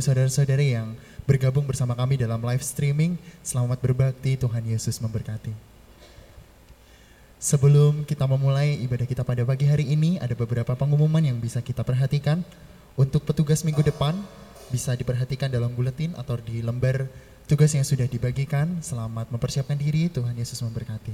Saudara-saudari yang bergabung bersama kami dalam live streaming, selamat berbakti, Tuhan Yesus memberkati. Sebelum kita memulai ibadah kita pada pagi hari ini, ada beberapa pengumuman yang bisa kita perhatikan. Untuk petugas minggu depan, bisa diperhatikan dalam buletin atau di lembar tugas yang sudah dibagikan. Selamat mempersiapkan diri, Tuhan Yesus memberkati.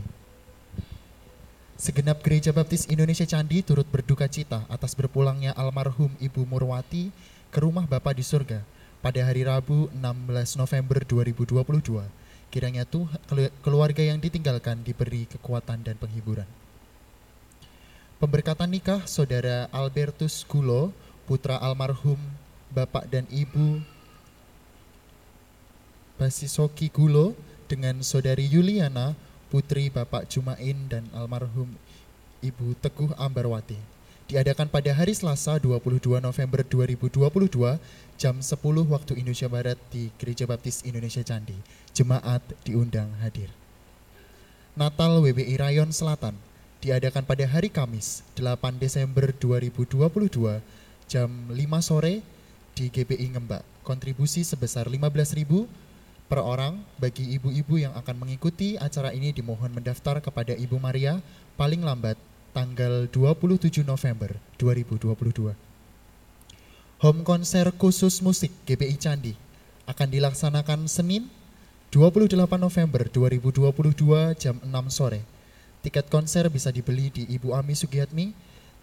Segenap Gereja Baptis Indonesia Candi turut berduka cita atas berpulangnya almarhum Ibu Murwati ke rumah Bapa di surga pada hari Rabu 16 November 2022. Kiranya tuh keluarga yang ditinggalkan diberi kekuatan dan penghiburan. Pemberkatan nikah Saudara Albertus Gulo, putra almarhum Bapak dan Ibu Basisoki Gulo dengan Saudari Yuliana, putri Bapak Jumain dan almarhum Ibu Teguh Ambarwati diadakan pada hari Selasa 22 November 2022 jam 10 waktu Indonesia Barat di Gereja Baptis Indonesia Candi. Jemaat diundang hadir. Natal WBI Rayon Selatan diadakan pada hari Kamis 8 Desember 2022 jam 5 sore di GBI Ngembak. Kontribusi sebesar 15.000 per orang bagi ibu-ibu yang akan mengikuti acara ini dimohon mendaftar kepada Ibu Maria paling lambat tanggal 27 November 2022. Home konser khusus musik GPI Candi akan dilaksanakan Senin 28 November 2022 jam 6 sore. Tiket konser bisa dibeli di Ibu Ami Sugiatmi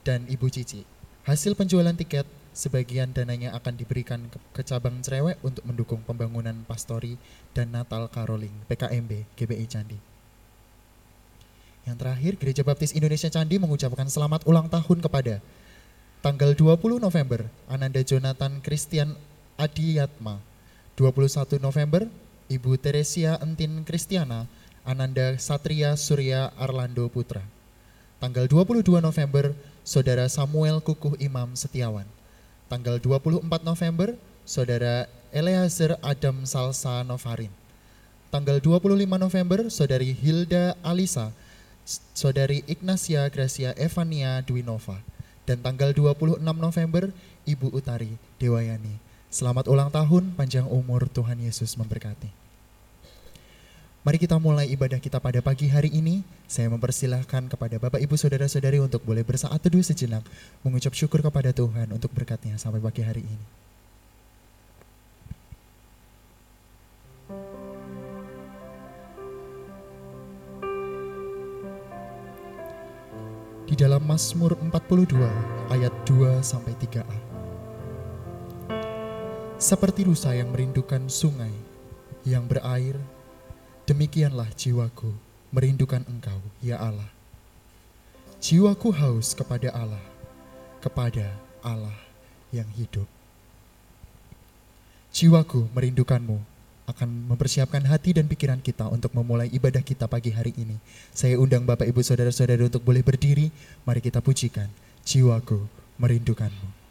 dan Ibu Cici. Hasil penjualan tiket sebagian dananya akan diberikan ke, cabang cerewek untuk mendukung pembangunan pastori dan Natal Caroling PKMB GBI Candi. Yang terakhir, Gereja Baptis Indonesia Candi mengucapkan selamat ulang tahun kepada tanggal 20 November, Ananda Jonathan Christian Adiyatma. 21 November, Ibu Teresia Entin Kristiana, Ananda Satria Surya Arlando Putra. Tanggal 22 November, Saudara Samuel Kukuh Imam Setiawan. Tanggal 24 November, Saudara Eleazar Adam Salsa Novarin. Tanggal 25 November, Saudari Hilda Alisa Saudari Ignacia Gracia Evania Dwinova. Dan tanggal 26 November, Ibu Utari Dewayani. Selamat ulang tahun, panjang umur Tuhan Yesus memberkati. Mari kita mulai ibadah kita pada pagi hari ini. Saya mempersilahkan kepada Bapak Ibu Saudara-saudari untuk boleh bersaat teduh sejenak, mengucap syukur kepada Tuhan untuk berkatnya sampai pagi hari ini. Di dalam Mazmur 42 ayat 2 sampai 3a. Seperti rusa yang merindukan sungai yang berair, demikianlah jiwaku merindukan Engkau, ya Allah. Jiwaku haus kepada Allah, kepada Allah yang hidup. Jiwaku merindukanmu, akan mempersiapkan hati dan pikiran kita untuk memulai ibadah kita pagi hari ini. Saya undang Bapak Ibu Saudara-saudara untuk boleh berdiri, mari kita pujikan, jiwaku merindukanmu.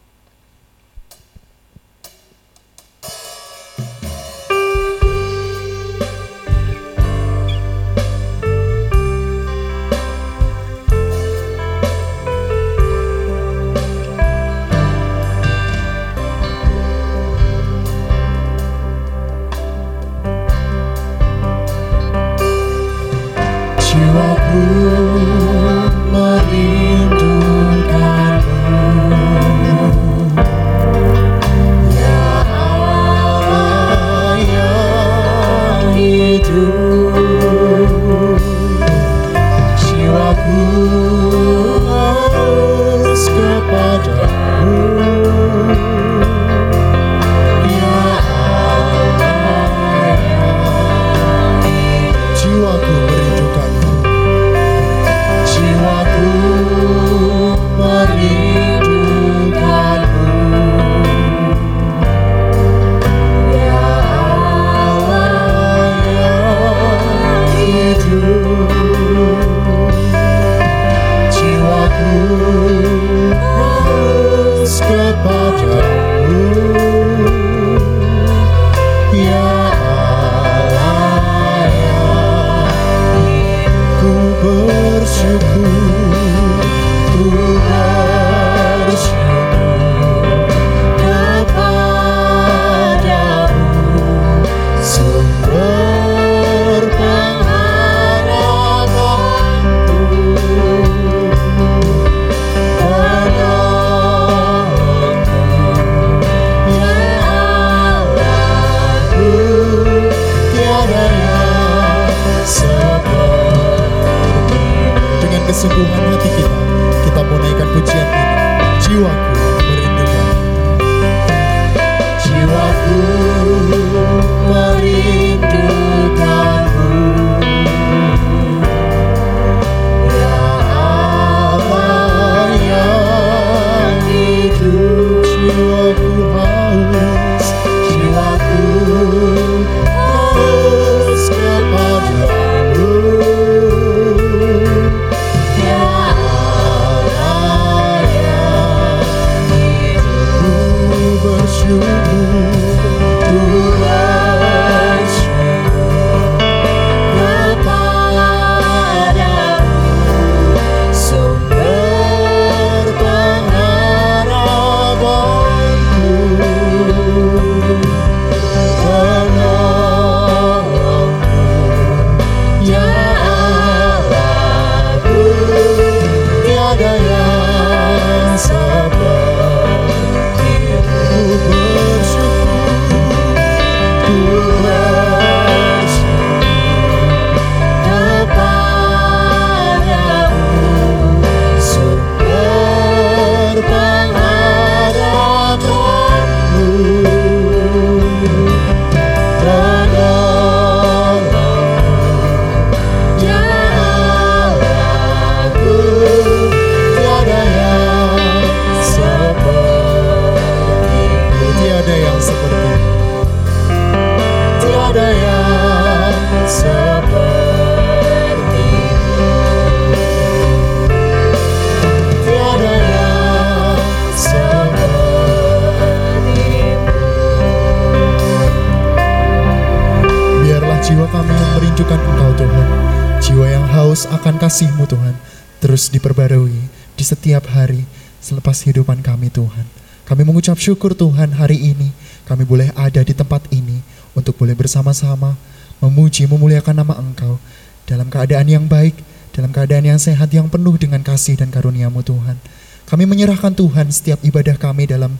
Kehidupan kami Tuhan. Kami mengucap syukur Tuhan hari ini kami boleh ada di tempat ini untuk boleh bersama-sama memuji memuliakan nama Engkau dalam keadaan yang baik, dalam keadaan yang sehat yang penuh dengan kasih dan karunia-Mu Tuhan. Kami menyerahkan Tuhan setiap ibadah kami dalam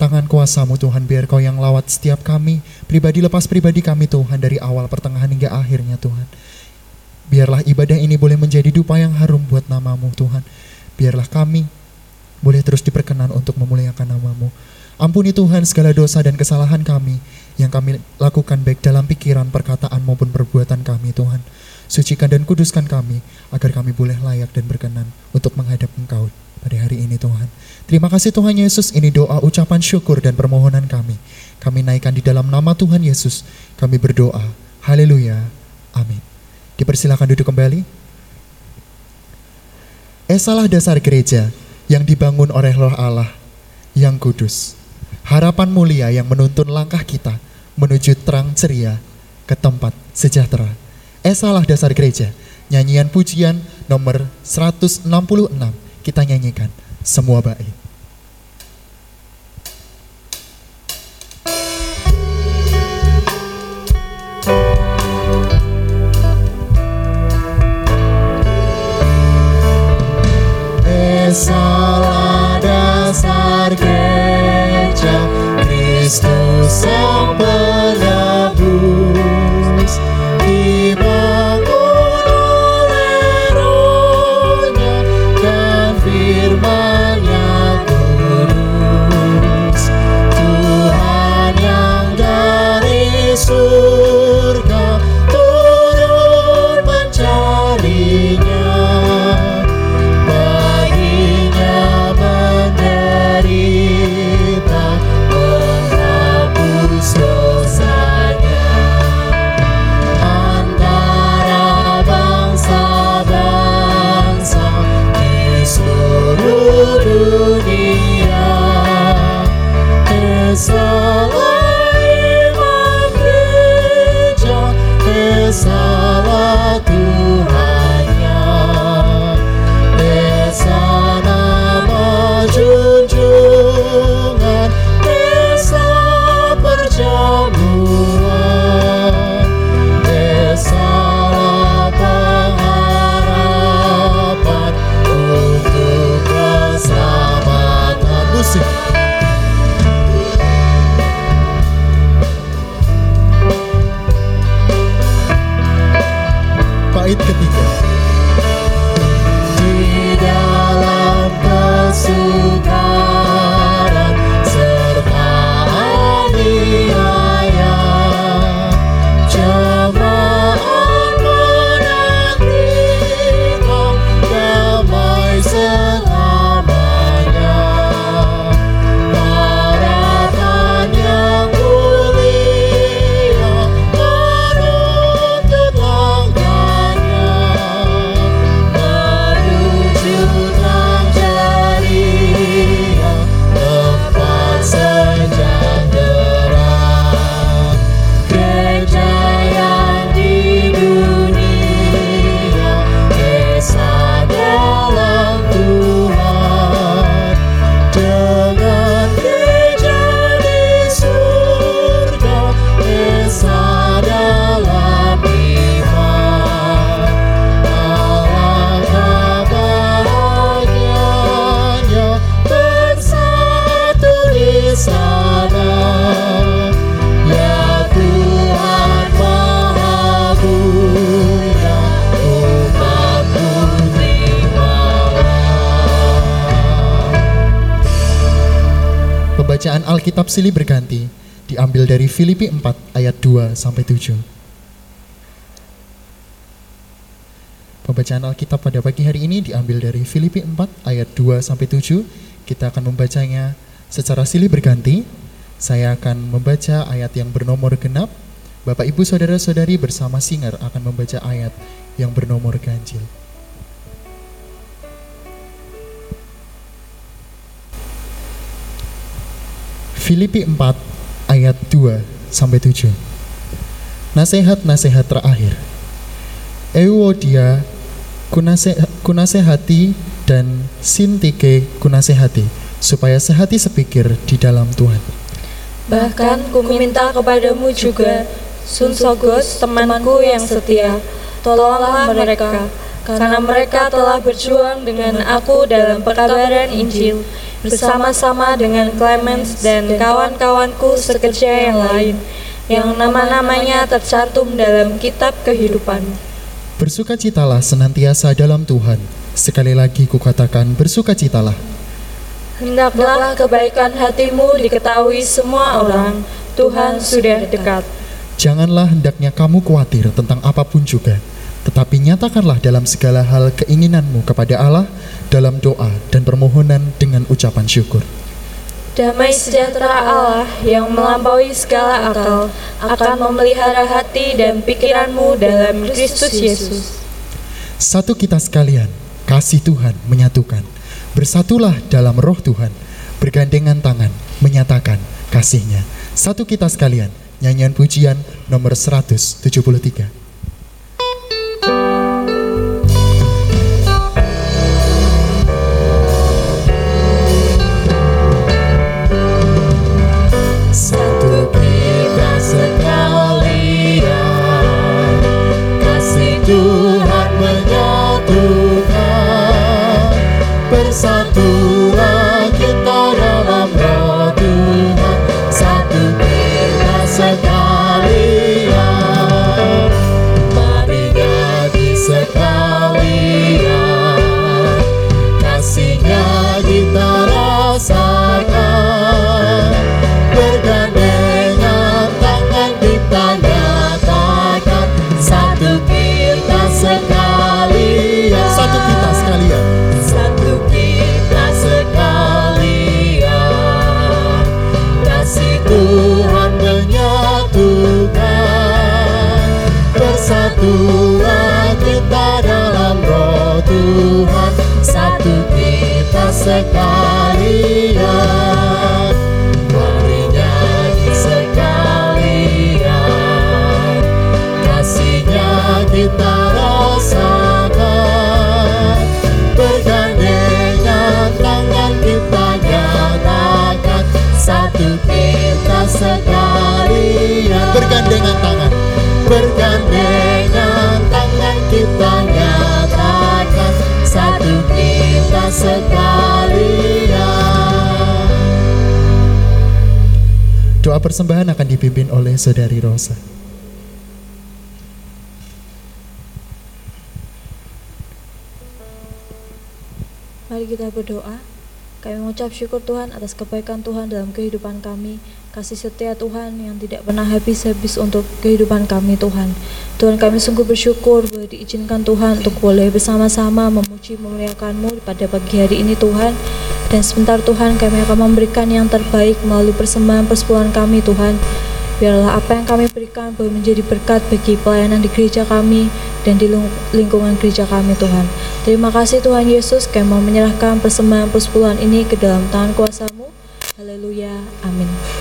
tangan kuasamu Tuhan biar kau yang lawat setiap kami pribadi lepas pribadi kami Tuhan dari awal pertengahan hingga akhirnya Tuhan Biarlah ibadah ini boleh menjadi dupa yang harum buat namamu Tuhan. Biarlah kami boleh terus diperkenan untuk memuliakan namamu. Ampuni Tuhan segala dosa dan kesalahan kami yang kami lakukan baik dalam pikiran, perkataan maupun perbuatan kami Tuhan. Sucikan dan kuduskan kami agar kami boleh layak dan berkenan untuk menghadap Engkau pada hari ini Tuhan. Terima kasih Tuhan Yesus, ini doa ucapan syukur dan permohonan kami. Kami naikkan di dalam nama Tuhan Yesus, kami berdoa. Haleluya. Amin. Dipersilakan duduk kembali. Esalah dasar gereja yang dibangun oleh roh Allah yang kudus. Harapan mulia yang menuntun langkah kita menuju terang ceria ke tempat sejahtera. Esalah dasar gereja. Nyanyian pujian nomor 166 kita nyanyikan semua baik. salah dasar gereja Kristus sampai 7. Pembacaan Alkitab pada pagi hari ini diambil dari Filipi 4 ayat 2 sampai 7. Kita akan membacanya secara silih berganti. Saya akan membaca ayat yang bernomor genap. Bapak Ibu Saudara-saudari bersama singer akan membaca ayat yang bernomor ganjil. Filipi 4 ayat 2 sampai 7. Nasihat-nasihat terakhir. Euodia kunase, kunasehati dan Sintike kunasehati supaya sehati sepikir di dalam Tuhan. Bahkan ku minta kepadamu juga, Sunsogos temanku yang setia, tolonglah mereka, karena mereka telah berjuang dengan aku dalam pekabaran Injil, bersama-sama dengan Clemens dan kawan-kawanku sekerja yang lain, yang nama-namanya tercantum dalam kitab kehidupan. Bersukacitalah senantiasa dalam Tuhan. Sekali lagi kukatakan bersukacitalah. Hendaklah kebaikan hatimu diketahui semua orang, Tuhan sudah dekat. Janganlah hendaknya kamu khawatir tentang apa pun juga, tetapi nyatakanlah dalam segala hal keinginanmu kepada Allah dalam doa dan permohonan dengan ucapan syukur. Damai sejahtera Allah yang melampaui segala akal akan memelihara hati dan pikiranmu dalam Kristus Yesus. Satu kita sekalian, kasih Tuhan menyatukan. Bersatulah dalam roh Tuhan, bergandengan tangan, menyatakan kasihnya. Satu kita sekalian, nyanyian pujian nomor 173. Bergandengan tangan Bergandengan tangan kita nyatakan Satu kita sekalian Doa persembahan akan dipimpin oleh Saudari Rosa. Mari kita berdoa. Kami mengucap syukur Tuhan atas kebaikan Tuhan dalam kehidupan kami, kasih setia Tuhan yang tidak pernah habis-habis untuk kehidupan kami Tuhan. Tuhan kami sungguh bersyukur boleh diizinkan Tuhan untuk boleh bersama-sama memuji memuliakan-Mu pada pagi hari ini Tuhan. Dan sebentar Tuhan kami akan memberikan yang terbaik melalui persembahan persepuluhan kami Tuhan. Biarlah apa yang kami berikan boleh menjadi berkat bagi pelayanan di gereja kami dan di ling- lingkungan gereja kami Tuhan. Terima kasih Tuhan Yesus kami mau menyerahkan persembahan persepuluhan ini ke dalam tangan kuasamu. Haleluya. Amin.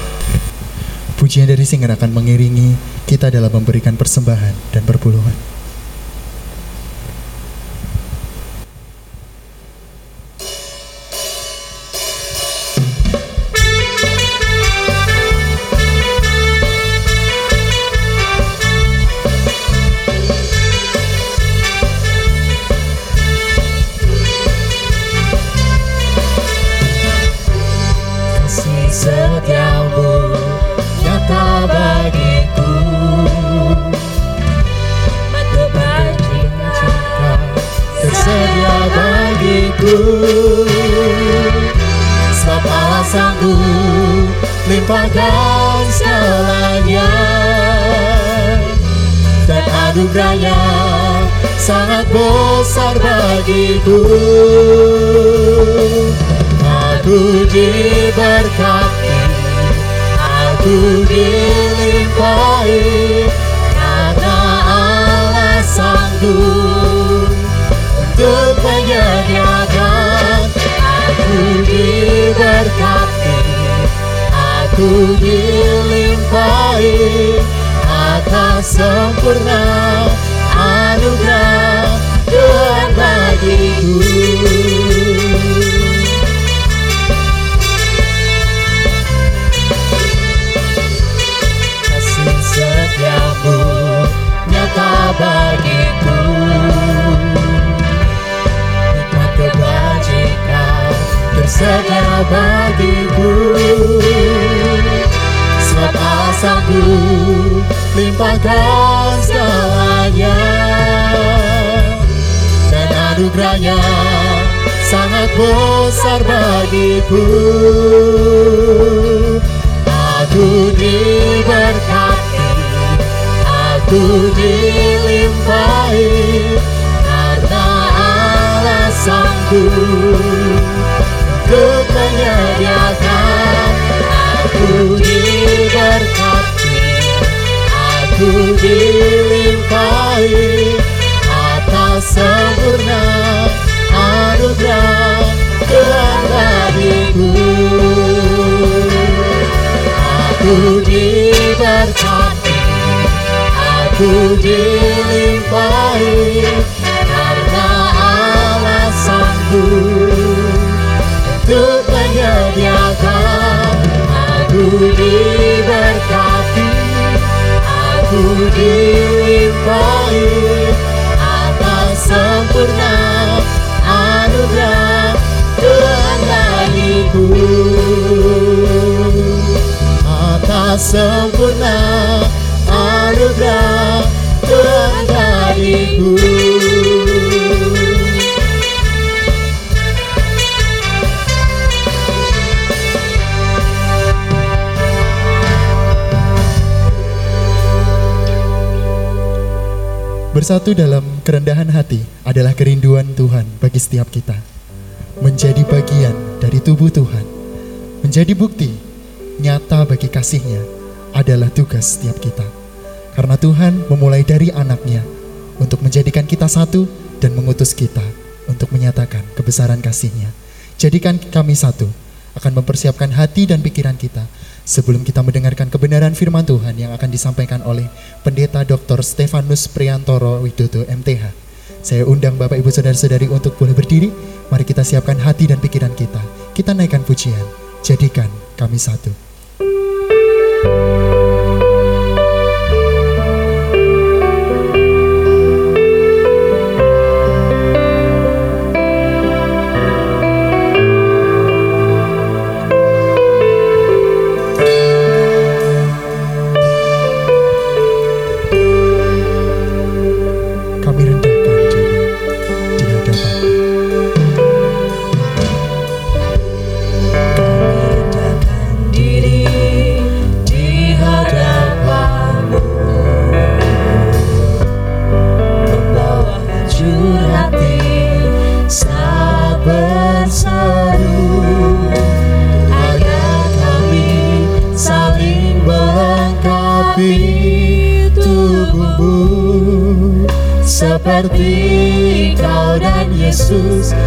Pujian dari singer akan mengiringi kita dalam memberikan persembahan dan perpuluhan. Bagiku aku diberkati aku dilimpahi karena Allah sanggup untuk menyediakan aku diberkati aku dilimpahi atas sempurna anugerah Tuhan bagiku aku diberkati aku dilimpahi karena Allah sanggup untuk menyediakan aku diberkati aku dilimpahi atas sempurna anugerah Tuhan bagiku. Atas sempurna anugerah Tuhan bagiku Bersatu dalam kerendahan hati adalah kerinduan Tuhan bagi setiap kita. Menjadi bagian dari tubuh Tuhan, menjadi bukti nyata bagi kasihnya adalah tugas setiap kita. Karena Tuhan memulai dari anaknya untuk menjadikan kita satu dan mengutus kita untuk menyatakan kebesaran kasihnya. Jadikan kami satu, akan mempersiapkan hati dan pikiran kita sebelum kita mendengarkan kebenaran firman Tuhan yang akan disampaikan oleh Pendeta Dr. Stefanus Priantoro Widodo MTH. Saya undang Bapak Ibu Saudara-saudari untuk boleh berdiri. Mari kita siapkan hati dan pikiran kita. Kita naikkan pujian. Jadikan kami satu. Kami Seperti kau dan Yesus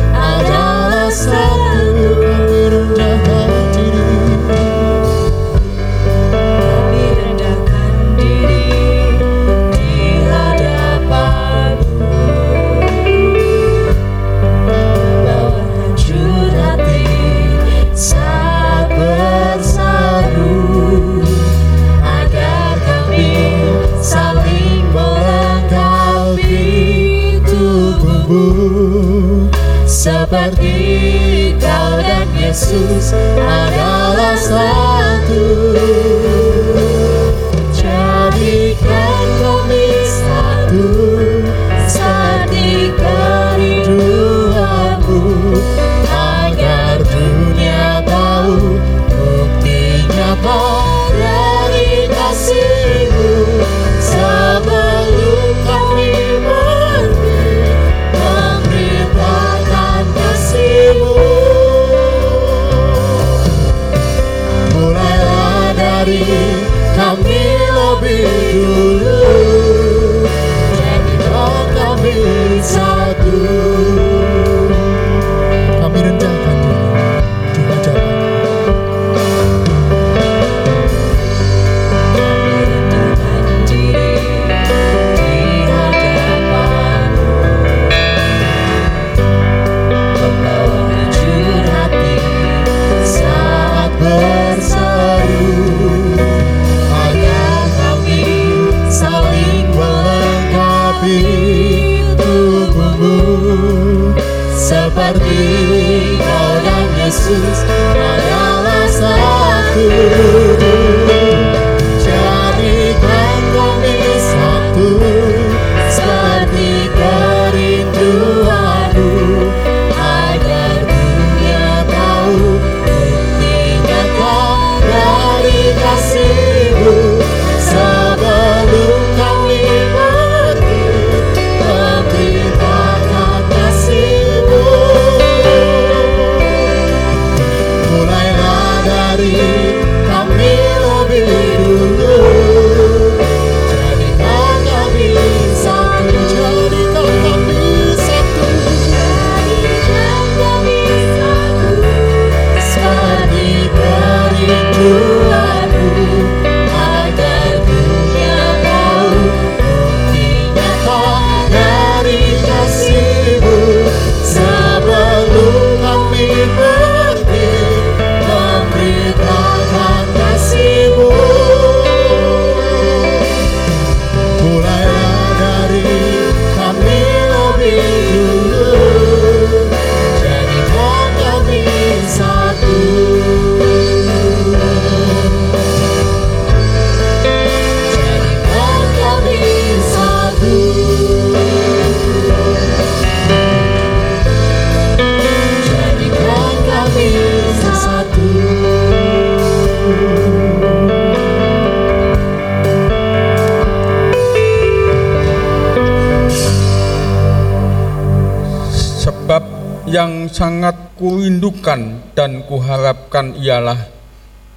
sangat kurindukan dan kuharapkan ialah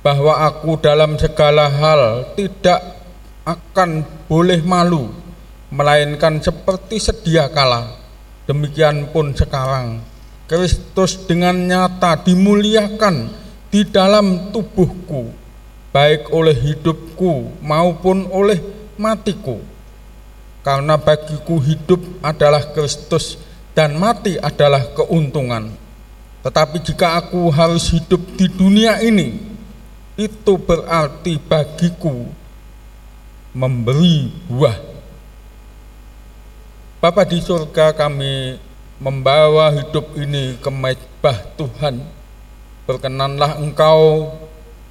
bahwa aku dalam segala hal tidak akan boleh malu, melainkan seperti sedia kala. Demikian pun sekarang, Kristus dengan nyata dimuliakan di dalam tubuhku, baik oleh hidupku maupun oleh matiku. Karena bagiku hidup adalah Kristus dan mati adalah keuntungan. Tetapi jika aku harus hidup di dunia ini, itu berarti bagiku memberi buah. Bapa di surga kami membawa hidup ini ke mezbah Tuhan. Berkenanlah Engkau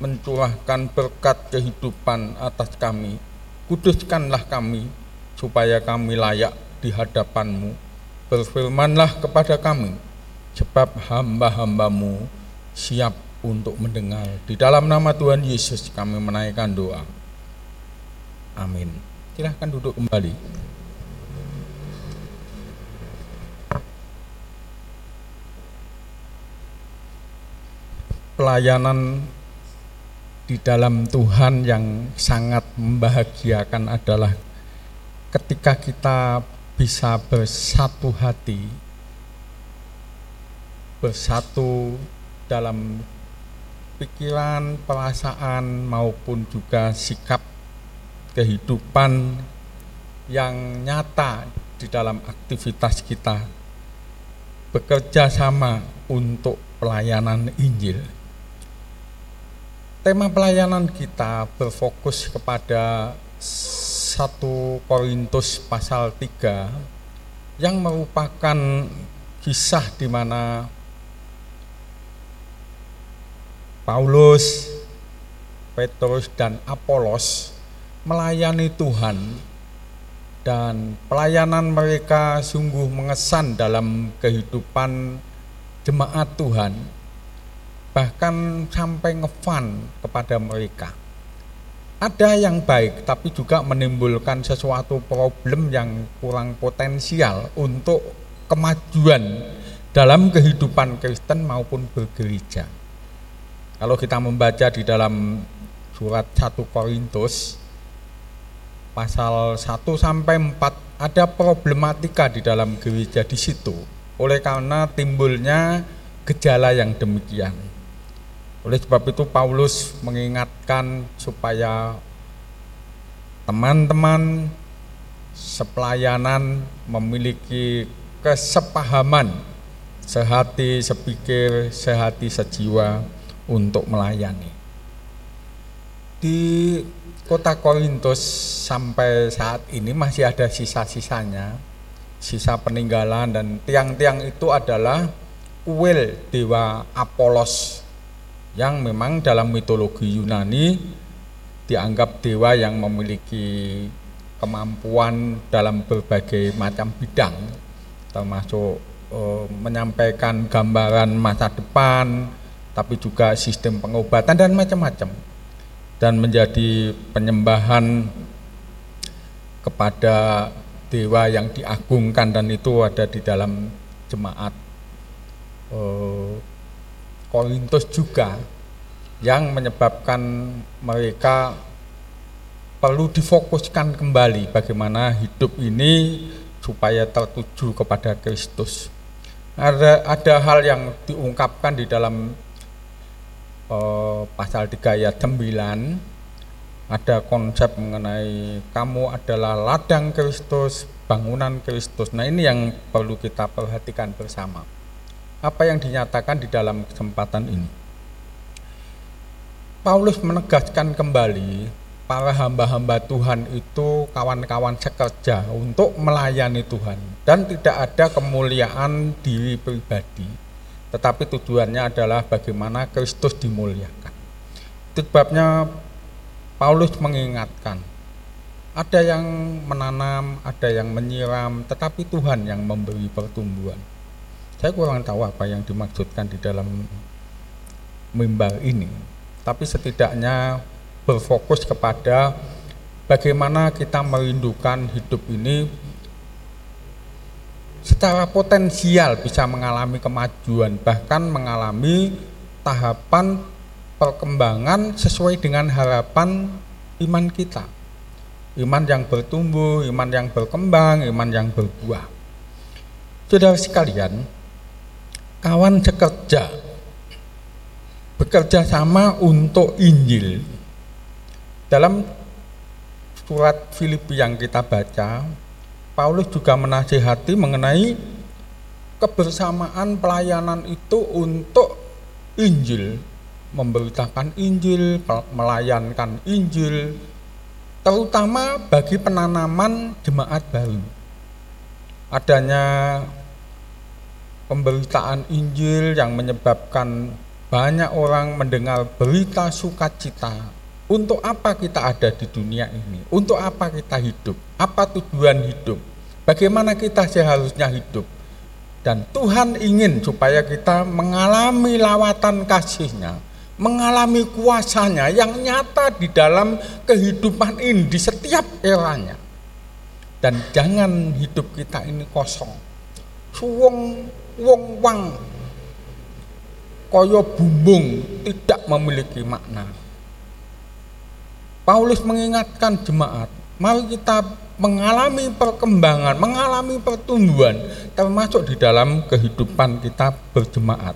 mencurahkan berkat kehidupan atas kami. Kuduskanlah kami supaya kami layak di hadapan-Mu. Berfirmanlah kepada kami, sebab hamba-hambamu siap untuk mendengar. Di dalam nama Tuhan Yesus kami menaikkan doa. Amin. Silahkan duduk kembali. Pelayanan di dalam Tuhan yang sangat membahagiakan adalah ketika kita bisa bersatu hati, bersatu dalam pikiran, perasaan maupun juga sikap kehidupan yang nyata di dalam aktivitas kita bekerja sama untuk pelayanan Injil. Tema pelayanan kita berfokus kepada 1 Korintus pasal 3 yang merupakan kisah di mana Paulus, Petrus dan Apolos melayani Tuhan dan pelayanan mereka sungguh mengesan dalam kehidupan jemaat Tuhan bahkan sampai ngefan kepada mereka ada yang baik tapi juga menimbulkan sesuatu problem yang kurang potensial untuk kemajuan dalam kehidupan Kristen maupun bergereja. Kalau kita membaca di dalam surat 1 Korintus pasal 1 sampai 4 ada problematika di dalam gereja di situ. Oleh karena timbulnya gejala yang demikian. Oleh sebab itu Paulus mengingatkan supaya teman-teman sepelayanan memiliki kesepahaman sehati, sepikir, sehati, sejiwa untuk melayani. Di kota Korintus sampai saat ini masih ada sisa-sisanya, sisa peninggalan dan tiang-tiang itu adalah kuil dewa Apolos yang memang dalam mitologi Yunani dianggap dewa yang memiliki kemampuan dalam berbagai macam bidang termasuk eh, menyampaikan gambaran masa depan tapi juga sistem pengobatan dan macam-macam dan menjadi penyembahan kepada dewa yang diagungkan dan itu ada di dalam jemaat eh, Korintus juga yang menyebabkan mereka perlu difokuskan kembali bagaimana hidup ini supaya tertuju kepada Kristus. Ada ada hal yang diungkapkan di dalam eh, pasal 3 ayat 9 ada konsep mengenai kamu adalah ladang Kristus, bangunan Kristus. Nah, ini yang perlu kita perhatikan bersama apa yang dinyatakan di dalam kesempatan ini. Paulus menegaskan kembali para hamba-hamba Tuhan itu kawan-kawan sekerja untuk melayani Tuhan dan tidak ada kemuliaan diri pribadi tetapi tujuannya adalah bagaimana Kristus dimuliakan itu sebabnya Paulus mengingatkan ada yang menanam, ada yang menyiram, tetapi Tuhan yang memberi pertumbuhan saya kurang tahu apa yang dimaksudkan di dalam mimbar ini. Tapi setidaknya berfokus kepada bagaimana kita merindukan hidup ini secara potensial bisa mengalami kemajuan bahkan mengalami tahapan perkembangan sesuai dengan harapan iman kita. Iman yang bertumbuh, iman yang berkembang, iman yang berbuah. Saudara sekalian kawan sekerja bekerja sama untuk Injil. Dalam surat Filipi yang kita baca, Paulus juga menasihati mengenai kebersamaan pelayanan itu untuk Injil, memberitakan Injil, melayankan Injil, terutama bagi penanaman jemaat baru. Adanya pemberitaan Injil yang menyebabkan banyak orang mendengar berita sukacita. Untuk apa kita ada di dunia ini? Untuk apa kita hidup? Apa tujuan hidup? Bagaimana kita seharusnya hidup? Dan Tuhan ingin supaya kita mengalami lawatan kasihnya, mengalami kuasanya yang nyata di dalam kehidupan ini di setiap eranya. Dan jangan hidup kita ini kosong. Suwung wong wang kaya bumbung tidak memiliki makna. Paulus mengingatkan jemaat, mari kita mengalami perkembangan, mengalami pertumbuhan termasuk di dalam kehidupan kita berjemaat.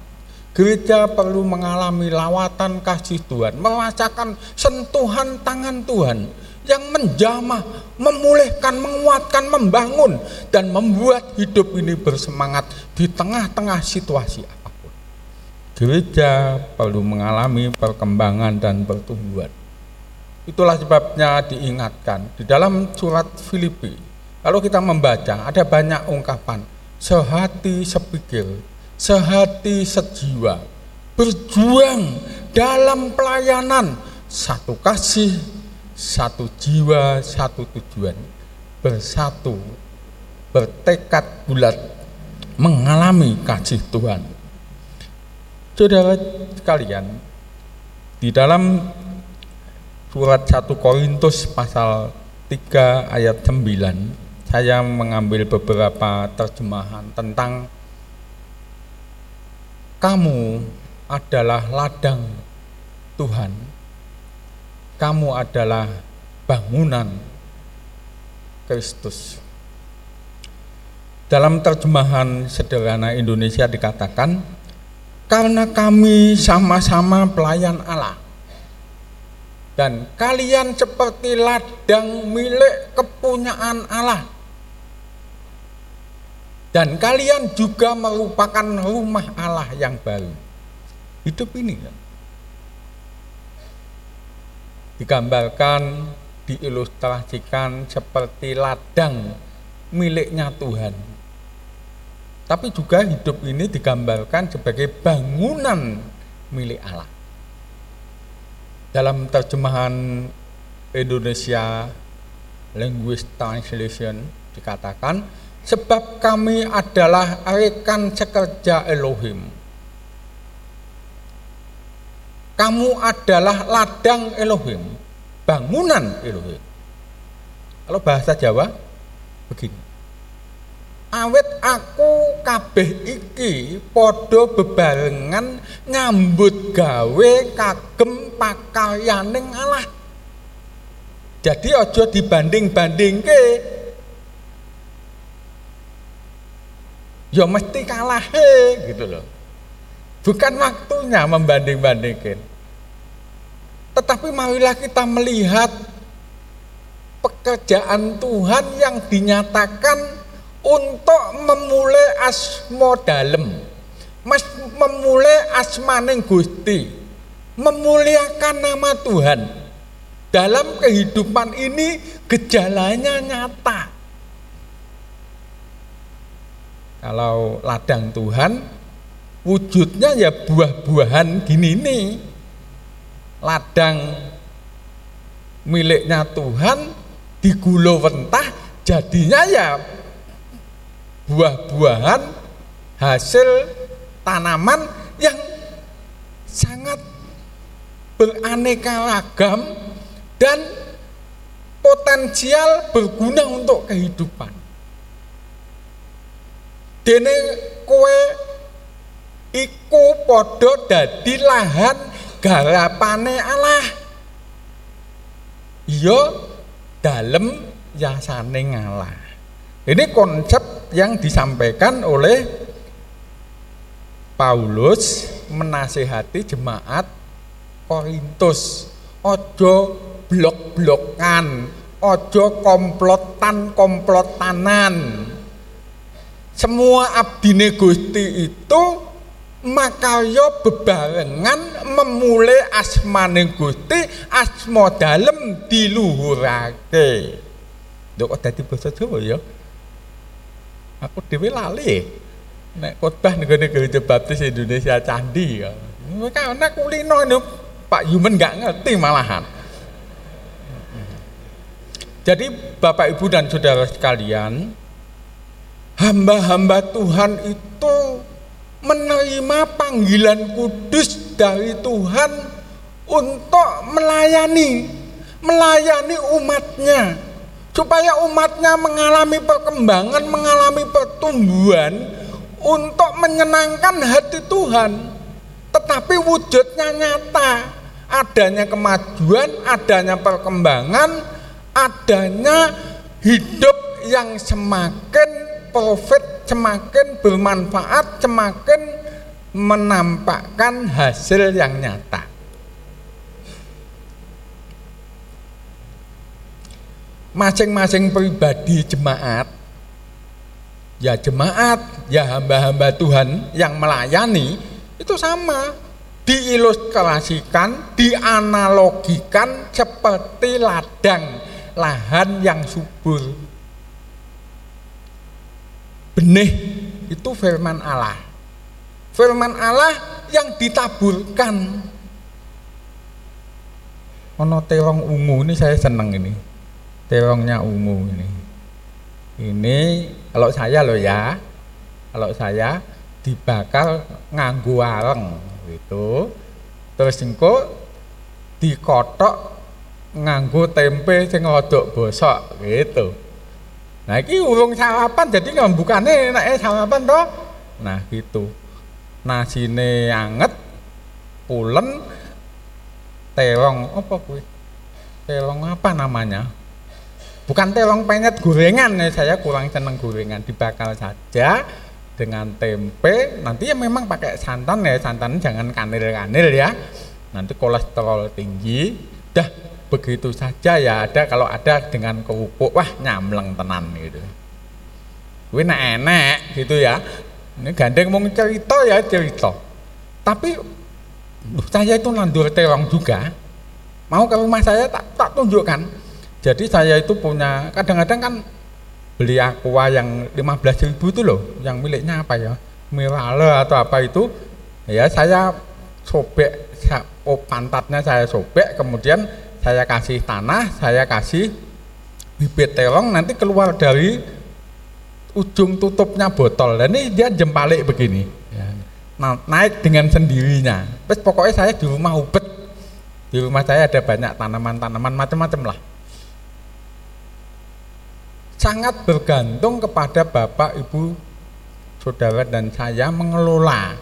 Gereja perlu mengalami lawatan kasih Tuhan, merasakan sentuhan tangan Tuhan yang menjamah, memulihkan, menguatkan, membangun, dan membuat hidup ini bersemangat di tengah-tengah situasi apa pun. Gereja perlu mengalami perkembangan dan pertumbuhan. Itulah sebabnya diingatkan di dalam surat Filipi. Kalau kita membaca, ada banyak ungkapan sehati sepikir, sehati sejiwa, berjuang dalam pelayanan, satu kasih, satu jiwa, satu tujuan, bersatu, bertekad bulat, mengalami kasih Tuhan. Saudara sekalian, di dalam surat 1 Korintus pasal 3 ayat 9, saya mengambil beberapa terjemahan tentang kamu adalah ladang Tuhan kamu adalah bangunan Kristus. Dalam terjemahan sederhana Indonesia dikatakan, karena kami sama-sama pelayan Allah. Dan kalian seperti ladang milik kepunyaan Allah. Dan kalian juga merupakan rumah Allah yang baru. Hidup ini kan digambarkan, diilustrasikan seperti ladang miliknya Tuhan. tapi juga hidup ini digambarkan sebagai bangunan milik Allah. Dalam terjemahan Indonesia Language Translation dikatakan sebab kami adalah rekan sekerja Elohim. Kamu adalah ladang Elohim, bangunan Elohim. Kalau bahasa Jawa begini. Awet aku kabeh iki padha bebarengan nyambut gawe kagem pakaryaning Allah. Jadi aja dibanding-bandingke. Ya mesti kalah he, gitu loh bukan waktunya membanding-bandingkan tetapi marilah kita melihat pekerjaan Tuhan yang dinyatakan untuk memulai asmo dalem memulai asmaning Gusti memuliakan nama Tuhan. Dalam kehidupan ini gejalanya nyata. Kalau ladang Tuhan wujudnya ya buah-buahan gini nih ladang miliknya Tuhan digulo wentah jadinya ya buah-buahan hasil tanaman yang sangat beraneka ragam dan potensial berguna untuk kehidupan. Dene kue iku podo dadi lahan garapane Allah. Iya dalem yasane Allah. Ini konsep yang disampaikan oleh Paulus menasehati jemaat Korintus. Ojo blok-blokan, ojo komplotan-komplotanan. Semua abdine Gusti itu makayo bebarengan memulai asmane Gusti asma dalem diluhurake. Ndok dadi basa Jawa ya? Aku dewi lali. Nek khotbah negara-negara gereja baptis Indonesia candi ya. Karena kulino ini Pak Yumen nggak ngerti malahan. Jadi Bapak Ibu dan Saudara sekalian hamba-hamba Tuhan itu menerima panggilan kudus dari Tuhan untuk melayani melayani umatnya supaya umatnya mengalami perkembangan, mengalami pertumbuhan untuk menyenangkan hati Tuhan. Tetapi wujudnya nyata, adanya kemajuan, adanya perkembangan, adanya hidup yang semakin profit, semakin bermanfaat, semakin menampakkan hasil yang nyata. masing-masing pribadi jemaat ya jemaat ya hamba-hamba Tuhan yang melayani itu sama diilustrasikan dianalogikan seperti ladang lahan yang subur benih itu firman Allah firman Allah yang ditaburkan ono terong ungu ini saya seneng ini terongnya ungu ini. Ini kalau saya loh ya, kalau saya dibakar nganggu areng gitu. Terus engko dikotok nganggu tempe sing rodok bosok gitu. Nah ini urung sarapan jadi ngambukane enake sarapan toh. Nah gitu. Nasine anget, pulen, terong apa kuwi? Terong apa namanya? bukan telong penyet gorengan ya saya kurang seneng gorengan dibakar saja dengan tempe nanti ya memang pakai santan ya santan jangan kanil-kanil ya nanti kolesterol tinggi dah begitu saja ya ada kalau ada dengan kerupuk wah nyamleng tenan gitu. Gue enak gitu ya ini gandeng mau cerita ya cerita. Tapi saya itu nandur terong juga. Mau ke rumah saya tak tak tunjukkan. Jadi saya itu punya kadang-kadang kan beli aqua yang 15 ribu itu loh yang miliknya apa ya? Mirale atau apa itu. Ya saya sobek sa- oh, pantatnya saya sobek kemudian saya kasih tanah saya kasih bibit terong nanti keluar dari ujung tutupnya botol. Dan ini dia jempalik begini. Ya. Nah, naik dengan sendirinya. Terus pokoknya saya di rumah ubet. Di rumah saya ada banyak tanaman-tanaman macam-macam lah. Sangat bergantung kepada bapak ibu saudara dan saya mengelola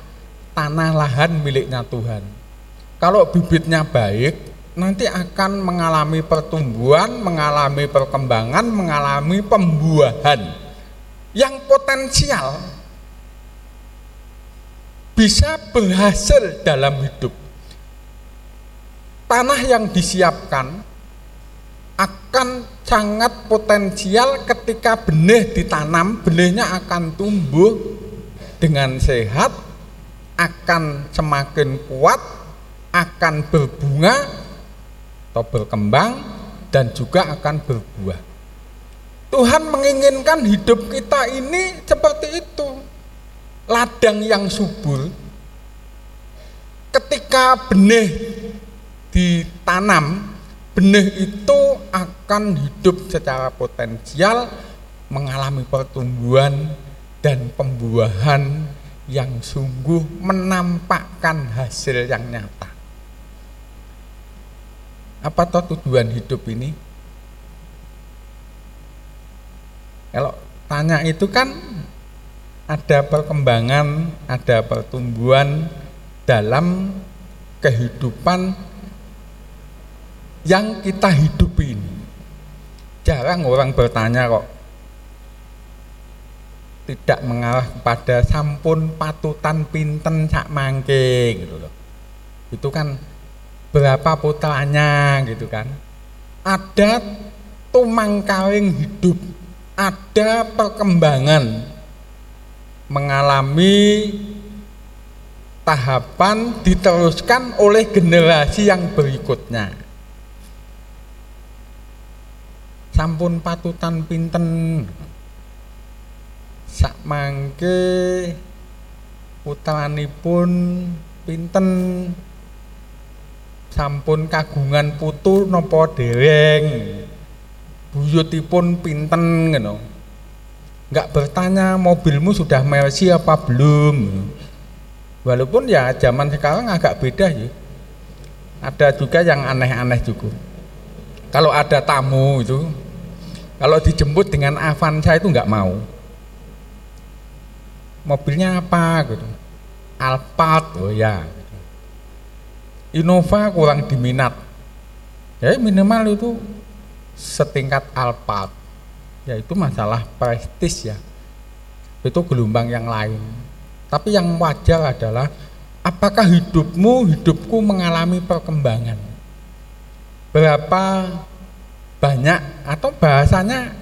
tanah lahan miliknya Tuhan. Kalau bibitnya baik nanti akan mengalami pertumbuhan, mengalami perkembangan, mengalami pembuahan yang potensial bisa berhasil dalam hidup. Tanah yang disiapkan akan sangat potensial ketika benih ditanam, benihnya akan tumbuh dengan sehat, akan semakin kuat, akan berbunga atau berkembang dan juga akan berbuah. Tuhan menginginkan hidup kita ini seperti itu. Ladang yang subur ketika benih ditanam, benih itu akan hidup secara potensial mengalami pertumbuhan dan pembuahan yang sungguh menampakkan hasil yang nyata apa toh tujuan hidup ini? Kalau tanya itu kan ada perkembangan, ada pertumbuhan dalam kehidupan yang kita hidupi ini. Jarang orang bertanya kok tidak mengarah kepada sampun patutan pinten sak mangke gitu loh. Itu kan berapa putranya gitu kan. Ada tumangkaling hidup. Ada perkembangan mengalami tahapan diteruskan oleh generasi yang berikutnya. Sampun patutan pinten? Sak mangke putranipun pinten sampun kagungan putu nopo dereng buyutipun pinten ngono. Nggak bertanya mobilmu sudah Mercy apa belum. Walaupun ya zaman sekarang agak beda ya. Ada juga yang aneh-aneh juga kalau ada tamu itu kalau dijemput dengan Avanza itu nggak mau. Mobilnya apa gitu? Alphard oh ya Innova kurang diminat. Ya minimal itu setingkat Alphard. Ya itu masalah prestis ya. Itu gelombang yang lain. Tapi yang wajar adalah apakah hidupmu hidupku mengalami perkembangan? Berapa banyak atau bahasanya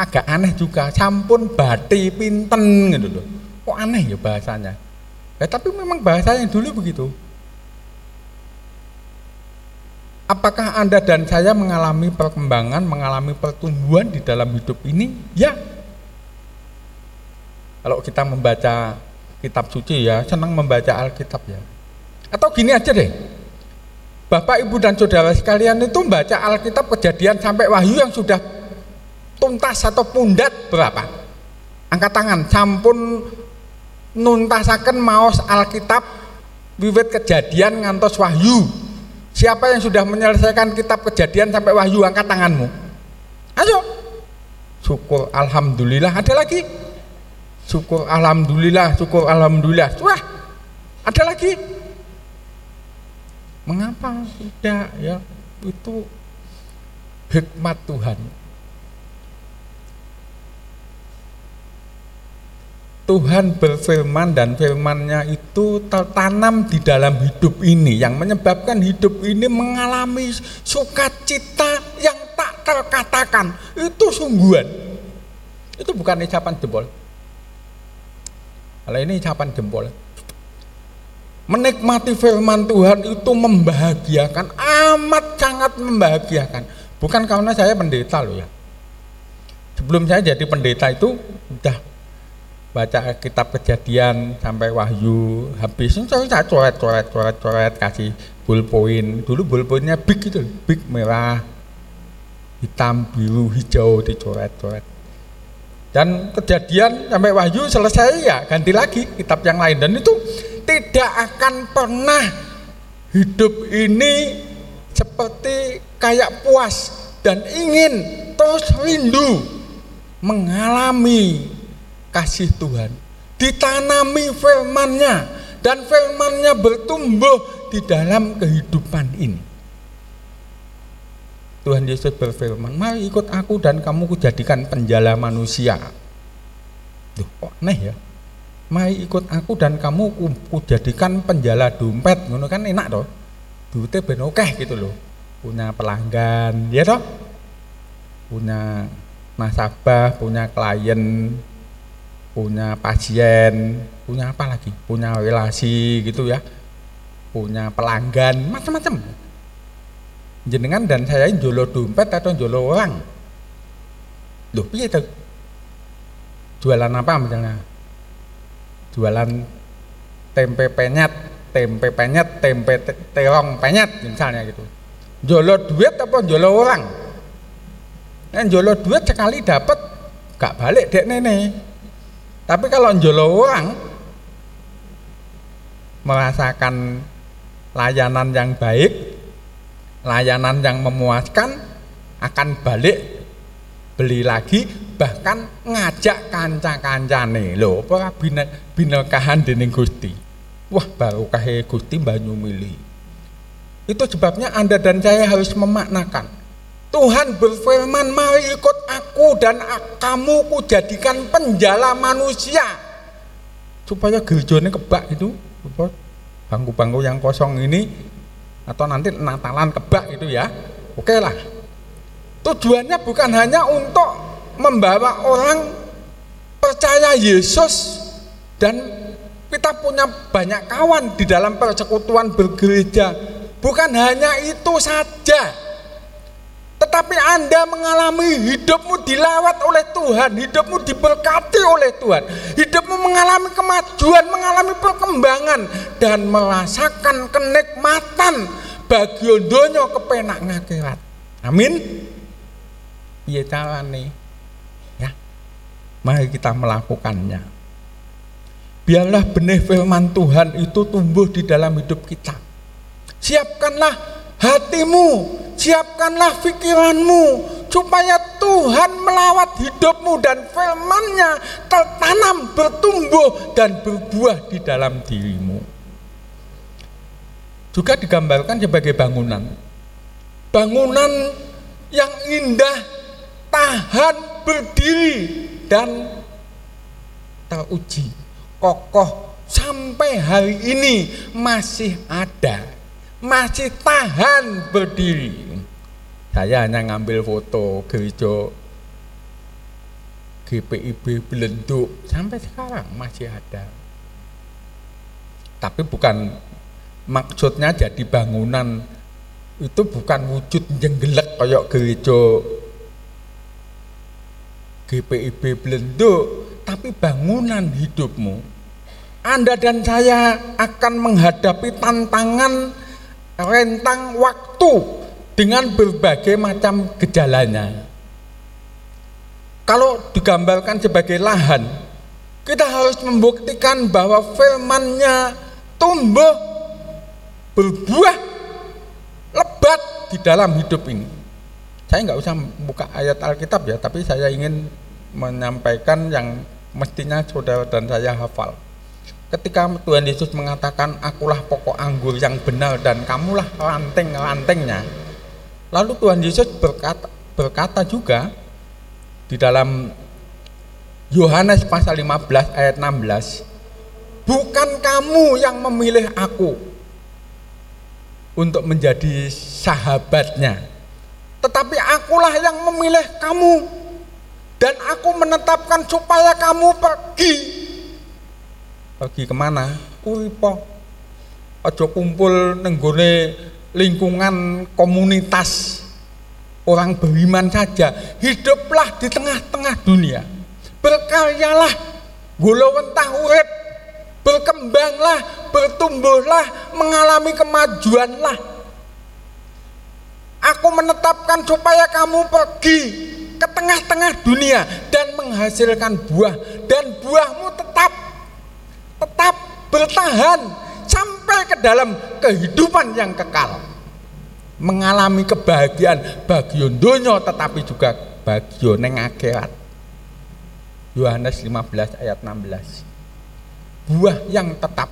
agak aneh juga campun bati pinten gitu loh. Kok aneh ya bahasanya? Ya tapi memang bahasanya dulu begitu Apakah Anda dan saya mengalami perkembangan, mengalami pertumbuhan di dalam hidup ini? Ya. Kalau kita membaca kitab suci ya, senang membaca Alkitab ya. Atau gini aja deh. Bapak, Ibu dan Saudara sekalian itu membaca Alkitab kejadian sampai Wahyu yang sudah tuntas atau pundat berapa? Angkat tangan, sampun nuntasaken maos Alkitab wiwit kejadian ngantos Wahyu Siapa yang sudah menyelesaikan kitab kejadian sampai wahyu angkat tanganmu. Ayo. Syukur alhamdulillah. Ada lagi? Syukur alhamdulillah, syukur alhamdulillah. Wah. Ada lagi? Mengapa tidak ya? Itu hikmat Tuhan. Tuhan berfirman dan firmannya itu tertanam di dalam hidup ini. Yang menyebabkan hidup ini mengalami sukacita yang tak terkatakan. Itu sungguhan. Itu bukan ucapan jempol. Kalau ini ucapan jempol. Menikmati firman Tuhan itu membahagiakan. Amat sangat membahagiakan. Bukan karena saya pendeta loh ya. Sebelum saya jadi pendeta itu udah baca kitab kejadian sampai wahyu habis. Saya coret coret coret coret kasih ballpoint dulu ballpointnya big gitu big merah hitam biru hijau dicoret coret. Dan kejadian sampai wahyu selesai ya ganti lagi kitab yang lain. Dan itu tidak akan pernah hidup ini seperti kayak puas dan ingin terus rindu mengalami kasih Tuhan ditanami firmannya dan firmannya bertumbuh di dalam kehidupan ini Tuhan Yesus berfirman, mari ikut aku dan kamu kujadikan penjala manusia. Duh, kok aneh ya? Mari ikut aku dan kamu kujadikan penjala dompet. Ngono kan enak toh. Duitnya ben okeh gitu loh. Punya pelanggan, ya toh? Punya nasabah, punya klien, punya pasien, punya apa lagi? Punya relasi gitu ya. Punya pelanggan, macam-macam. Jenengan dan saya jolo dompet atau jolo orang loh piye jualan apa misalnya? Jualan tempe penyet tempe penyet tempe terong penyet misalnya gitu. Jolo duit apa jolo orang kan jolo duit sekali dapat gak balik dek nenek tapi kalau jolo orang merasakan layanan yang baik layanan yang memuaskan akan balik beli lagi bahkan ngajak kanca-kancane. Lho apa bina, binekahan dening Gusti? Wah baru kahe Gusti banyu milih itu sebabnya Anda dan saya harus memaknakan Tuhan berfirman mari ikut aku dan kamu ku jadikan penjala manusia. Supaya gerjone kebak itu bangku-bangku yang kosong ini atau nanti Natalan kebak itu ya. Oke lah. Tujuannya bukan hanya untuk membawa orang percaya Yesus dan kita punya banyak kawan di dalam persekutuan bergereja. Bukan hanya itu saja tetapi Anda mengalami hidupmu dilawat oleh Tuhan, hidupmu diberkati oleh Tuhan, hidupmu mengalami kemajuan, mengalami perkembangan dan merasakan kenikmatan bagi donya kepenak ngakhirat. Amin. Iya carane? Ya. Mari kita melakukannya. Biarlah benih firman Tuhan itu tumbuh di dalam hidup kita. Siapkanlah hatimu siapkanlah pikiranmu supaya Tuhan melawat hidupmu dan firman-Nya tertanam, bertumbuh dan berbuah di dalam dirimu. Juga digambarkan sebagai bangunan. Bangunan yang indah, tahan, berdiri dan teruji, kokoh sampai hari ini masih ada, masih tahan berdiri saya hanya ngambil foto gereja GPIB Belenduk sampai sekarang masih ada. Tapi bukan maksudnya jadi bangunan itu bukan wujud jenggelek kayak gereja GPIB Belenduk, tapi bangunan hidupmu. Anda dan saya akan menghadapi tantangan rentang waktu dengan berbagai macam gejalanya. Kalau digambarkan sebagai lahan, kita harus membuktikan bahwa firmannya tumbuh, berbuah, lebat di dalam hidup ini. Saya nggak usah buka ayat Alkitab ya, tapi saya ingin menyampaikan yang mestinya saudara dan saya hafal. Ketika Tuhan Yesus mengatakan, akulah pokok anggur yang benar dan kamulah ranting-rantingnya, Lalu Tuhan Yesus berkata, berkata juga di dalam Yohanes pasal 15 ayat 16, bukan kamu yang memilih aku untuk menjadi sahabatnya, tetapi akulah yang memilih kamu dan aku menetapkan supaya kamu pergi. Pergi ke mana? Uripo. Ojo kumpul nenggone lingkungan komunitas orang beriman saja, hiduplah di tengah-tengah dunia. Berkaryalah, golowentah urip, berkembanglah, bertumbuhlah, mengalami kemajuanlah. Aku menetapkan supaya kamu pergi ke tengah-tengah dunia dan menghasilkan buah dan buahmu tetap bertahan sampai ke dalam kehidupan yang kekal. Mengalami kebahagiaan bagi dunia tetapi juga bagi neng akhirat. Yohanes 15 ayat 16 buah yang tetap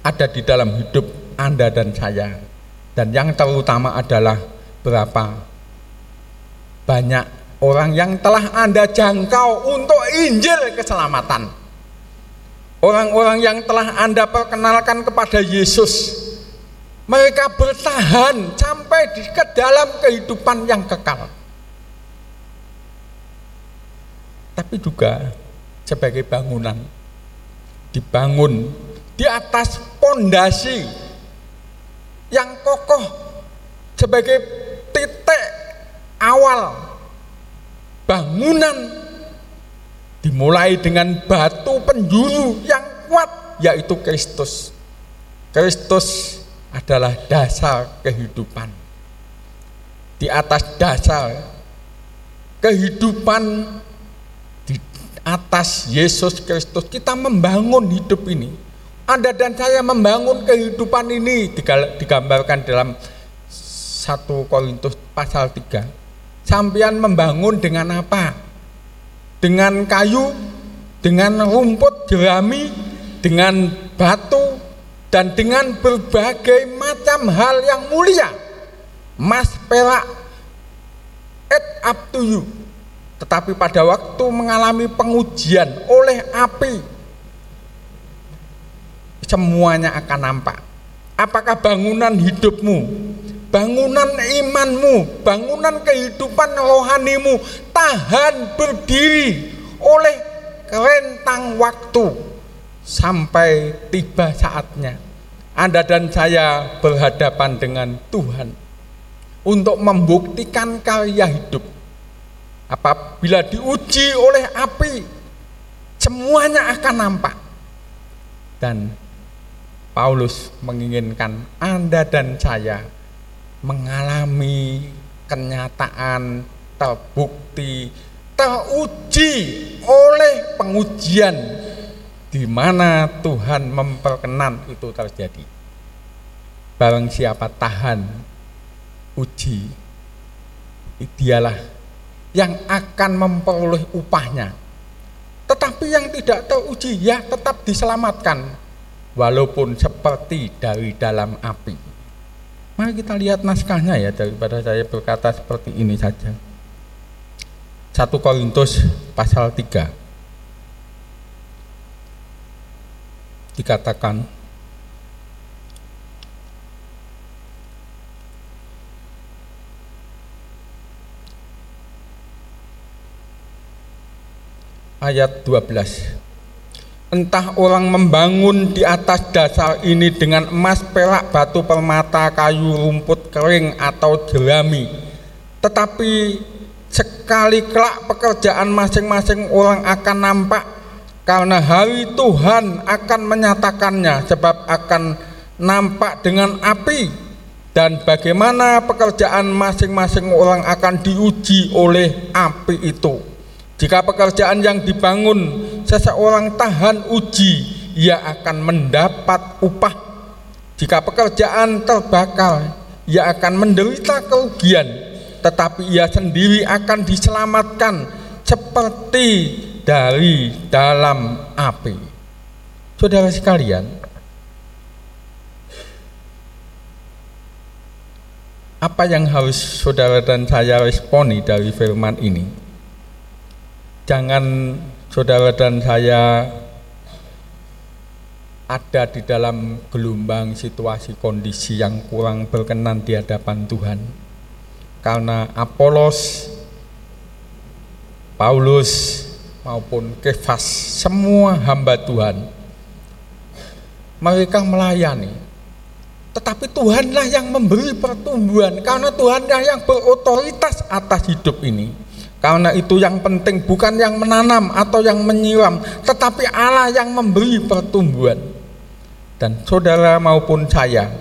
ada di dalam hidup Anda dan saya. Dan yang terutama adalah berapa? Banyak orang yang telah Anda jangkau untuk Injil keselamatan. Orang-orang yang telah Anda perkenalkan kepada Yesus. Mereka bertahan sampai di ke dalam kehidupan yang kekal. Tapi juga sebagai bangunan dibangun di atas pondasi yang kokoh sebagai titik awal bangunan dimulai dengan batu penjuru yang kuat yaitu Kristus. Kristus adalah dasar kehidupan. Di atas dasar kehidupan di atas Yesus Kristus kita membangun hidup ini. Anda dan saya membangun kehidupan ini digambarkan dalam 1 Korintus pasal 3. Sampian membangun dengan apa? Dengan kayu, dengan rumput jerami, dengan batu, dan dengan berbagai macam hal yang mulia. Mas perak, it up to you. Tetapi pada waktu mengalami pengujian oleh api, semuanya akan nampak. Apakah bangunan hidupmu bangunan imanmu, bangunan kehidupan rohanimu tahan berdiri oleh rentang waktu sampai tiba saatnya. Anda dan saya berhadapan dengan Tuhan untuk membuktikan karya hidup. Apabila diuji oleh api, semuanya akan nampak. Dan Paulus menginginkan Anda dan saya mengalami kenyataan terbukti teruji oleh pengujian di mana Tuhan memperkenan itu terjadi. Barang siapa tahan uji, dialah yang akan memperoleh upahnya. Tetapi yang tidak teruji ya tetap diselamatkan walaupun seperti dari dalam api. Mari kita lihat naskahnya ya daripada saya berkata seperti ini saja. 1 Korintus pasal 3 dikatakan ayat 12 Entah orang membangun di atas dasar ini dengan emas, perak, batu permata, kayu, rumput kering atau jerami. Tetapi sekali kelak pekerjaan masing-masing orang akan nampak karena hari Tuhan akan menyatakannya sebab akan nampak dengan api dan bagaimana pekerjaan masing-masing orang akan diuji oleh api itu. Jika pekerjaan yang dibangun seseorang tahan uji, ia akan mendapat upah. Jika pekerjaan terbakar, ia akan menderita kerugian, tetapi ia sendiri akan diselamatkan seperti dari dalam api. Saudara sekalian, apa yang harus saudara dan saya responi dari firman ini? jangan saudara dan saya ada di dalam gelombang situasi kondisi yang kurang berkenan di hadapan Tuhan. Karena Apolos, Paulus maupun Kefas semua hamba Tuhan mereka melayani tetapi Tuhanlah yang memberi pertumbuhan karena Tuhanlah yang berotoritas atas hidup ini. Karena itu yang penting bukan yang menanam atau yang menyiram, tetapi Allah yang memberi pertumbuhan. Dan saudara maupun saya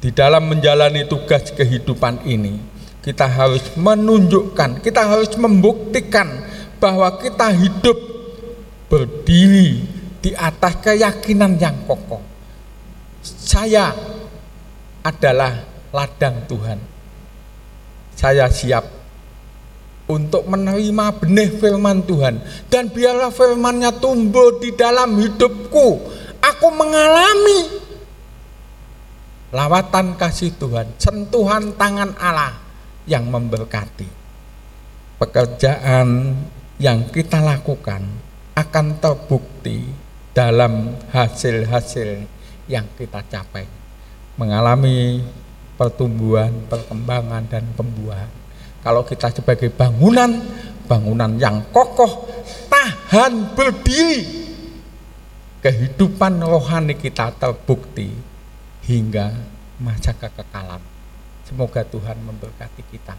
di dalam menjalani tugas kehidupan ini, kita harus menunjukkan, kita harus membuktikan bahwa kita hidup berdiri di atas keyakinan yang kokoh. Saya adalah ladang Tuhan. Saya siap untuk menerima benih firman Tuhan. Dan biarlah firmannya tumbuh di dalam hidupku. Aku mengalami lawatan kasih Tuhan sentuhan tangan Allah yang memberkati. Pekerjaan yang kita lakukan akan terbukti dalam hasil-hasil yang kita capai. Mengalami pertumbuhan, perkembangan dan pembuahan kalau kita sebagai bangunan, bangunan yang kokoh, tahan berdiri, kehidupan rohani kita terbukti hingga masa kekekalan. Semoga Tuhan memberkati kita.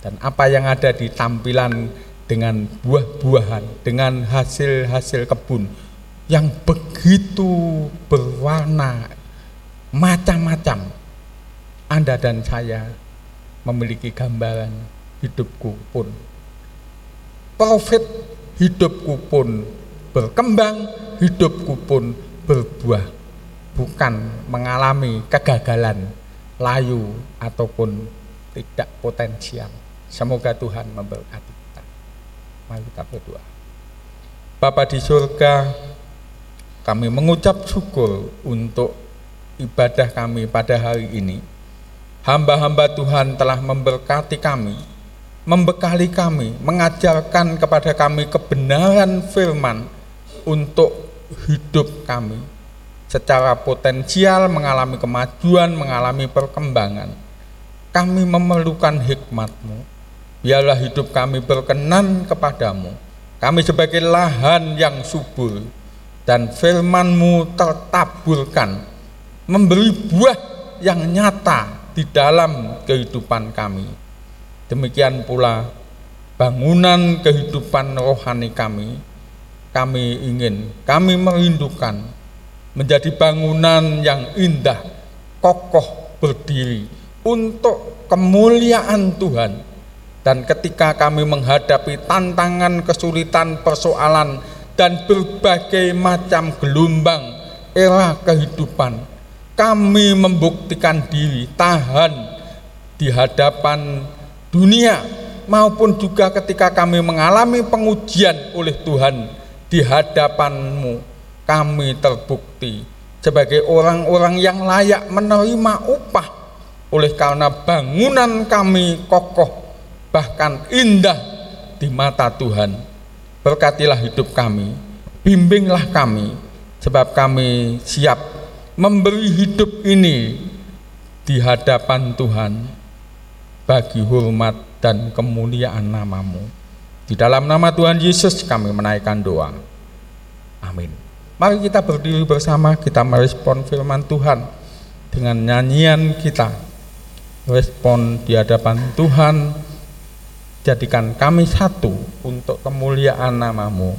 Dan apa yang ada di tampilan dengan buah-buahan, dengan hasil-hasil kebun yang begitu berwarna macam-macam. Anda dan saya memiliki gambaran hidupku pun. Profit hidupku pun berkembang hidupku pun berbuah. Bukan mengalami kegagalan layu ataupun tidak potensial. Semoga Tuhan memberkati kita. Mari kita berdoa. Bapa di surga kami mengucap syukur untuk ibadah kami pada hari ini. Hamba-hamba Tuhan telah memberkati kami membekali kami, mengajarkan kepada kami kebenaran firman untuk hidup kami secara potensial mengalami kemajuan, mengalami perkembangan. Kami memerlukan hikmatmu. Biarlah hidup kami berkenan kepadamu. Kami sebagai lahan yang subur dan firmanmu tertaburkan, memberi buah yang nyata di dalam kehidupan kami Demikian pula bangunan kehidupan rohani kami, kami ingin, kami merindukan menjadi bangunan yang indah, kokoh berdiri untuk kemuliaan Tuhan. Dan ketika kami menghadapi tantangan, kesulitan, persoalan, dan berbagai macam gelombang era kehidupan, kami membuktikan diri tahan di hadapan dunia maupun juga ketika kami mengalami pengujian oleh Tuhan di hadapanmu kami terbukti sebagai orang-orang yang layak menerima upah oleh karena bangunan kami kokoh bahkan indah di mata Tuhan. Berkatilah hidup kami bimbinglah kami sebab kami siap memberi hidup ini di hadapan Tuhan bagi hormat dan kemuliaan namamu. Di dalam nama Tuhan Yesus kami menaikkan doa. Amin. Mari kita berdiri bersama, kita merespon firman Tuhan dengan nyanyian kita. Respon di hadapan Tuhan, jadikan kami satu untuk kemuliaan namamu.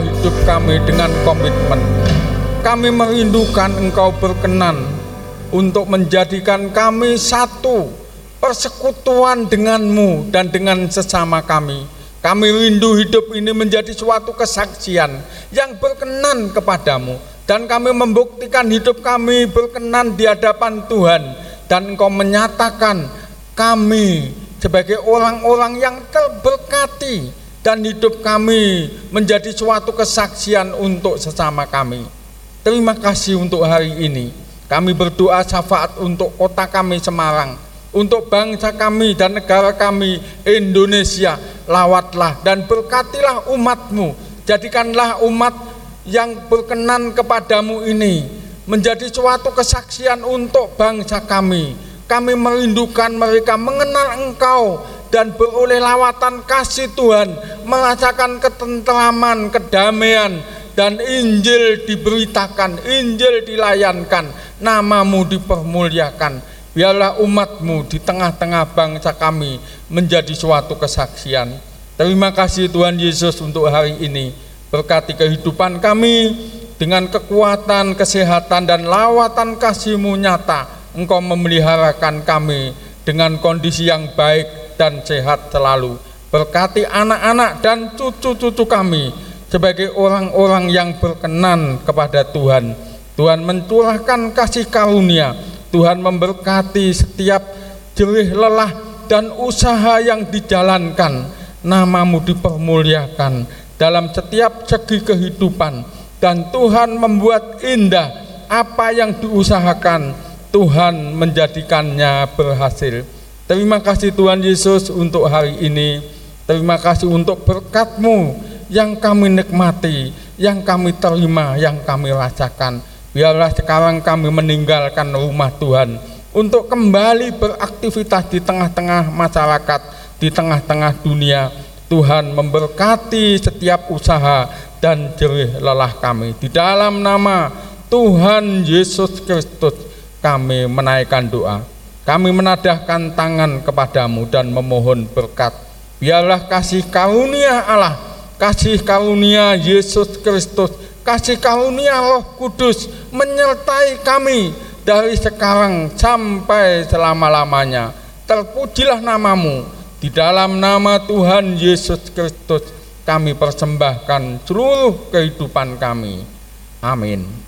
Hidup kami dengan komitmen. Kami merindukan engkau berkenan Untuk menjadikan kami satu Persekutuan denganmu dan dengan sesama kami. Kami rindu hidup ini menjadi suatu kesaksian Yang berkenan kepadamu. Dan kami membuktikan hidup kami berkenan di hadapan Tuhan. Dan engkau menyatakan kami sebagai orang-orang yang terberkati dan hidup kami menjadi suatu kesaksian untuk sesama kami. Terima kasih untuk hari ini. Kami berdoa syafaat untuk kota kami Semarang, untuk bangsa kami dan negara kami Indonesia. Lawatlah dan berkatilah umatmu. Jadikanlah umat yang berkenan kepadamu ini menjadi suatu kesaksian untuk bangsa kami. Kami merindukan mereka mengenal Engkau dan beroleh lawatan kasih Tuhan, merasakan ketentraman, kedamaian, dan Injil diberitakan, Injil dilayankan, namamu dipermuliakan. Biarlah umatmu di tengah-tengah bangsa kami menjadi suatu kesaksian. Terima kasih Tuhan Yesus untuk hari ini. Berkati kehidupan kami dengan kekuatan, kesehatan, dan lawatan kasih-Mu nyata. Engkau memeliharakan kami dengan kondisi yang baik dan sehat selalu. Berkati anak-anak dan cucu-cucu kami sebagai orang-orang yang berkenan kepada Tuhan. Tuhan mencurahkan kasih karunia. Tuhan memberkati setiap jerih lelah dan usaha yang dijalankan. Namamu dipermuliakan dalam setiap segi kehidupan. Dan Tuhan membuat indah apa yang diusahakan. Tuhan menjadikannya berhasil. Terima kasih Tuhan Yesus untuk hari ini. Terima kasih untuk berkat-Mu yang kami nikmati, yang kami terima, yang kami rasakan. Biarlah sekarang kami meninggalkan rumah Tuhan untuk kembali beraktivitas di tengah-tengah masyarakat, di tengah-tengah dunia. Tuhan memberkati setiap usaha dan jerih lelah kami. Di dalam nama Tuhan Yesus Kristus kami menaikkan doa. Kami menadahkan tangan kepadamu dan memohon berkat. Biarlah kasih karunia Allah, kasih karunia Yesus Kristus, kasih karunia Roh Kudus menyertai kami dari sekarang sampai selama-lamanya. terpujilah namamu. Di dalam nama Tuhan Yesus Kristus kami persembahkan seluruh kehidupan kami. Amin.